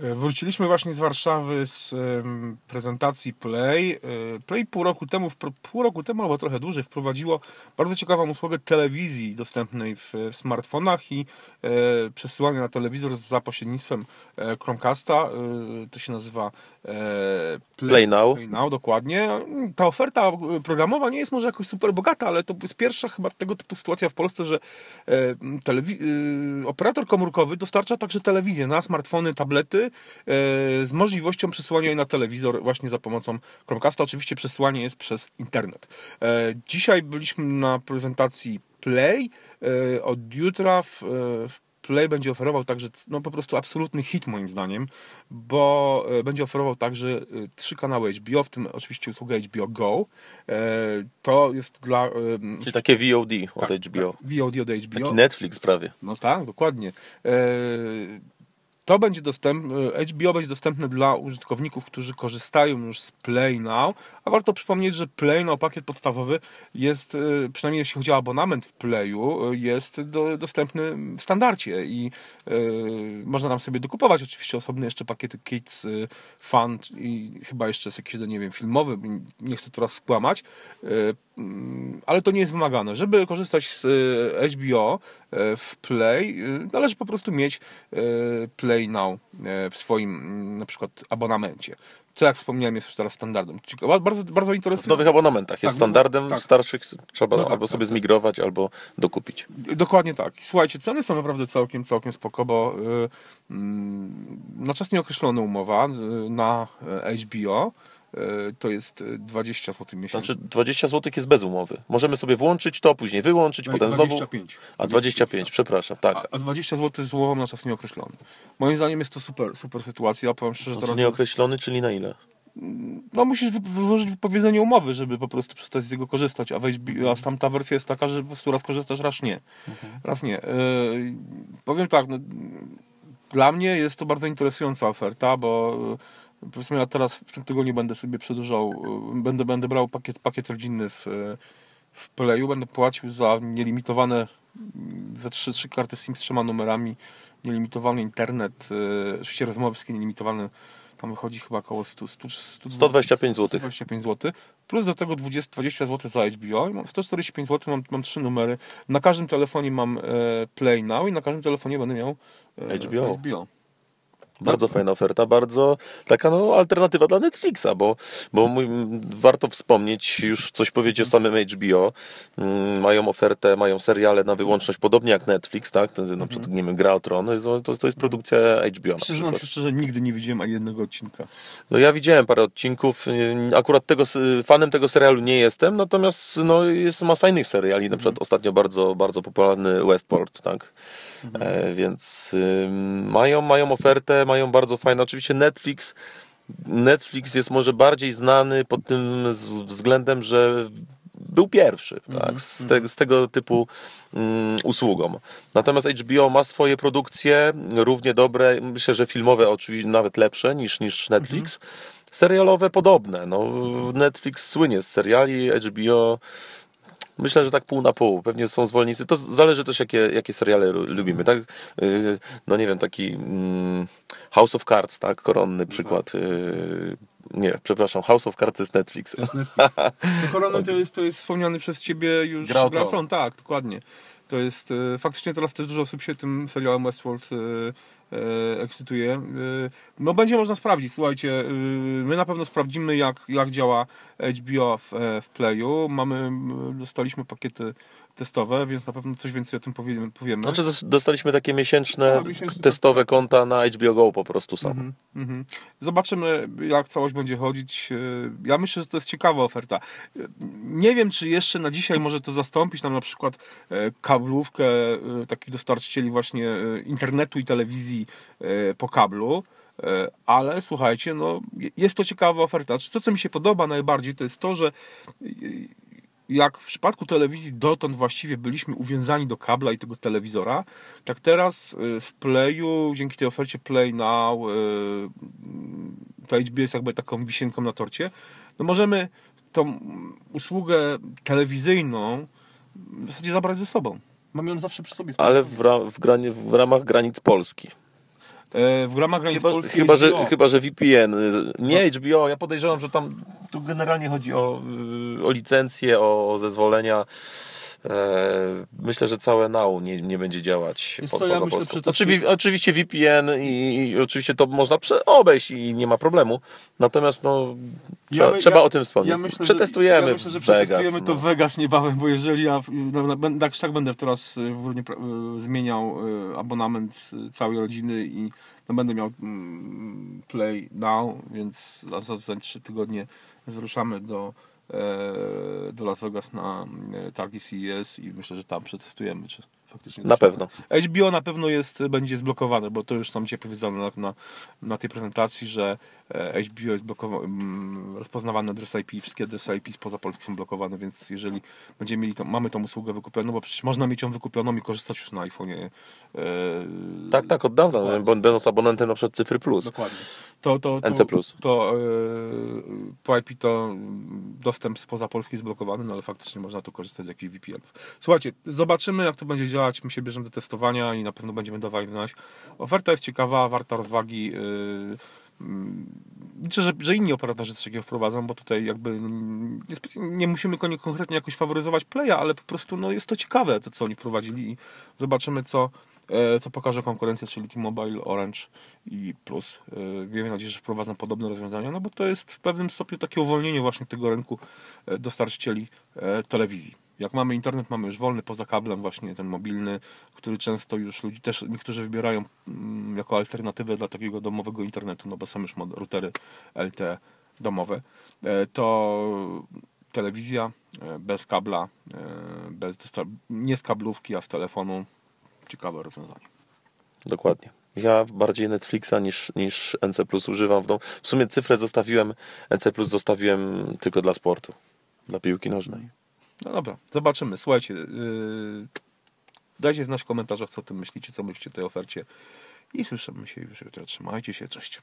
E, wróciliśmy właśnie z Warszawy z prezentacji Play. E, Play pół roku temu, pół roku temu albo trochę dłużej wprowadziło bardzo ciekawą usługę telewizji dostępnej w, smartfonach i e, przesyłania na telewizor za pośrednictwem Chromecasta. To się nazywa Play, Play, Now. Play Now, dokładnie. Ta oferta programowa nie jest może jakoś super bogata, ale to jest pierwsza chyba tego typu sytuacja w Polsce, że operator komórkowy dostarcza także telewizję na smartfony, tablety E, z możliwością przesyłania jej na telewizor właśnie za pomocą Chromecasta. Oczywiście przesyłanie jest przez internet. E, dzisiaj byliśmy na prezentacji Play. E, od jutra w, w Play będzie oferował także no, po prostu absolutny hit moim zdaniem, bo będzie oferował także trzy kanały HBO, w tym oczywiście usługę HBO Go. To jest dla... Czyli takie VOD od tak, HBO. Tak, VOD od HBO. Taki Netflix prawie. No tak, dokładnie to będzie dostępne, HBO będzie dostępne dla użytkowników, którzy korzystają już z Play Now, a warto przypomnieć, że Play Now, pakiet podstawowy jest, e, przynajmniej jeśli chodzi o abonament w Playu, e, jest do, dostępny w standardzie i y, można tam sobie dokupować oczywiście osobne jeszcze pakiety Kids, y, Fun i chyba jeszcze jest jakiś, nie wiem, filmowy, nie chcę teraz skłamać, y, ale to nie jest wymagane. Żeby korzystać z HBO w Play, należy po prostu mieć Play Now w swoim na przykład abonamencie co jak wspomniałem jest już teraz standardem. Bardzo, bardzo interesujące. W nowych abonamentach jest tak, standardem, tak. starszych trzeba no tak, albo sobie tak. zmigrować, albo dokupić. Dokładnie tak. Słuchajcie, ceny są naprawdę całkiem, całkiem spoko, bo yy, na czas nieokreślony umowa na HBO E, to jest 20 zł miesięcznie. Znaczy 20 zł jest bez umowy. Możemy sobie włączyć to, później wyłączyć, no potem 25. znowu... A 25, przepraszam, tak. A, a 20 zł z umową na czas nieokreślony. Moim zdaniem jest to super, super sytuacja. Powiem szczerze, znaczy, nieokreślony, czyli na ile? no musisz wyłożyć wypowiedzenie umowy, żeby po prostu przestać z niego korzystać, a, wejść, a tamta wersja jest taka, że po prostu raz korzystasz, raz nie. Mhm. Raz nie. Yy, powiem tak, no, dla mnie jest to bardzo interesująca oferta, bo Powiedzmy, ja teraz w tym tygodniu będę sobie przedłużał, y, będę, będę brał pakiet, pakiet rodzinny w, w Playu, będę płacił za nielimitowane, mm, za trzy, trzy karty SIM z trzema numerami, nielimitowany internet, y, oczywiście rozmowy wszystkie nielimitowane, tam wychodzi chyba około 100, 100, 100 125 zł. 125 zł. Plus do tego 20, 20 zł za HBO. Mam 145 zł, mam, mam trzy numery. Na każdym telefonie mam e, Play Now i na każdym telefonie będę miał e, HBO. HBO. Bardzo fajna oferta, bardzo taka no, alternatywa dla Netflixa, bo, bo mój, warto wspomnieć, już coś powiedzieć o samym HBO. Mm, mają ofertę, mają seriale na wyłączność, podobnie jak Netflix, tak? To, na przykład, nie wiem, Gra o Tron, to, to jest produkcja HBO. Przyznam się szczerze, nigdy nie widziałem ani jednego odcinka. No ja widziałem parę odcinków, akurat tego, fanem tego serialu nie jestem, natomiast no, jest masa innych seriali, na przykład mhm. ostatnio bardzo, bardzo popularny Westport, tak? Mhm. E, więc y, mają, mają ofertę, mają bardzo fajne. Oczywiście Netflix. Netflix jest może bardziej znany pod tym względem, że był pierwszy tak, mhm, z, te, mhm. z, tego typu um, usługą. Natomiast HBO ma swoje produkcje równie dobre, myślę, że filmowe oczywiście nawet lepsze niż, niż Netflix. Serialowe podobne. No, Netflix słynie z seriali, HBO Myślę, że tak pół na pół. Pewnie są zwolennicy. To zależy też, jakie, jakie seriale lubimy, tak? Y, no nie wiem, taki mm, House of Cards, tak? Koronny przykład. Y, nie, przepraszam, House of Cards jest Netflix. To jest Netflix. Koronny to jest, to jest wspomniany przez ciebie już Grafron, tak, dokładnie. To jest, y, faktycznie teraz też dużo osób się tym serialem Westworld ekscytuje. E, no będzie można sprawdzić, słuchajcie, e, my na pewno sprawdzimy jak, jak działa HBO w, w Playu. Mamy, dostaliśmy pakiety testowe, więc na pewno coś więcej o tym powiemy. powiemy. Znaczy dostaliśmy takie miesięczne, no, miesięczne testowe tak. konta na HBO Go po prostu są. Mm -hmm. Zobaczymy jak całość będzie chodzić. Ja myślę, że to jest ciekawa oferta. Nie wiem, czy jeszcze na dzisiaj może to zastąpić nam na przykład kablówkę takich dostarczycieli właśnie internetu i telewizji E, po kablu, e, ale słuchajcie, no, jest to ciekawa oferta. To, co mi się podoba najbardziej, to jest to, że e, jak w przypadku telewizji dotąd właściwie byliśmy uwiązani do kabla i tego telewizora, tak teraz w Playu, dzięki tej ofercie Play Now, to HBO jest jakby taką wisienką na torcie, no możemy tą usługę telewizyjną w zasadzie zabrać ze sobą. Mamy ją zawsze przy sobie. Ale w, ra w, w ramach granic Polski. E, w ramach granic Chyba, Polski chyba, że, chyba, że VPN. Nie HBO, ja podejrzewam, że tam tu generalnie chodzi o, y, o licencje, o zezwolenia. E, Myślę, że całe NAU nie, nie będzie działać po, co, ja poza myślę, Polską. Znaczy, oczywiście VPN i, i oczywiście to można obejść i nie ma problemu. Natomiast no, trzeba, my- trzeba o tym wspomnieć. Ja myślę, przetestujemy że, ja myślę, że Vegas. przetestujemy to no. w Vegas niebawem, bo jeżeli ja no, no, tak, czy tak będę teraz y, w grudniu y, zmieniał y, abonament całej rodziny i no, będę miał mm, Play Now, więc za, za, za 3 tygodnie wyruszamy do, do Las Vegas na e, targi CES i myślę, że tam przetestujemy, czy faktycznie Na pewno. HBO na pewno jest, będzie zblokowane, bo to już tam dzisiaj powiedziano na, na, na tej prezentacji, że e, HBO jest rozpoznawane adres IP, wszystkie adresy IP spoza Polski są blokowane, więc jeżeli będziemy mieli, to, mamy tą usługę wykupioną, bo przecież można mieć ją wykupioną i korzystać już na iPhone'ie. E, Tak, tak, od dawna, bo będąc abonentem na przykład Cyfry Plus. Dokładnie. To, to, to, NC+. To e, po IP to dostęp spoza Polski jest blokowany, no ale faktycznie można tu korzystać z jakichś VPN-ów. Słuchajcie, zobaczymy jak to będzie działać. My się bierzemy do testowania i na pewno będziemy dawali znać. Oferta jest ciekawa, warta rozwagi. Yy, mm, Liczę, że, że inni operatorzy coś takiego wprowadzą, bo tutaj jakby nie, nie musimy konkretnie jakoś faworyzować Playa, ale po prostu no, jest to ciekawe to, co oni wprowadzili i zobaczymy, co, e, co pokaże konkurencja, czyli T-Mobile, Orange i Plus. E, Miejmy nadzieję, że wprowadzą podobne rozwiązania, no bo to jest w pewnym stopniu takie uwolnienie właśnie tego rynku e, dostarczycieli telewizji. Jak mamy internet, mamy już wolny poza kablem, właśnie ten mobilny, który często już ludzi też niektórzy wybierają mm, jako alternatywę dla takiego domowego internetu, no bo są już routery LTE domowe. E, To telewizja e, bez kabla, e, bez, nie z kablówki, a z telefonu. Ciekawe rozwiązanie. Dokładnie. Ja bardziej Netflixa niż, niż NC Plus używam w domu. W sumie cyfrę zostawiłem, NC Plus zostawiłem tylko dla sportu, dla piłki nożnej. No dobra, zobaczymy. Słuchajcie, yy, dajcie znać w komentarzach, co o tym myślicie, co myślicie o tej ofercie i słyszymy się już jutro. Trzymajcie się, cześć.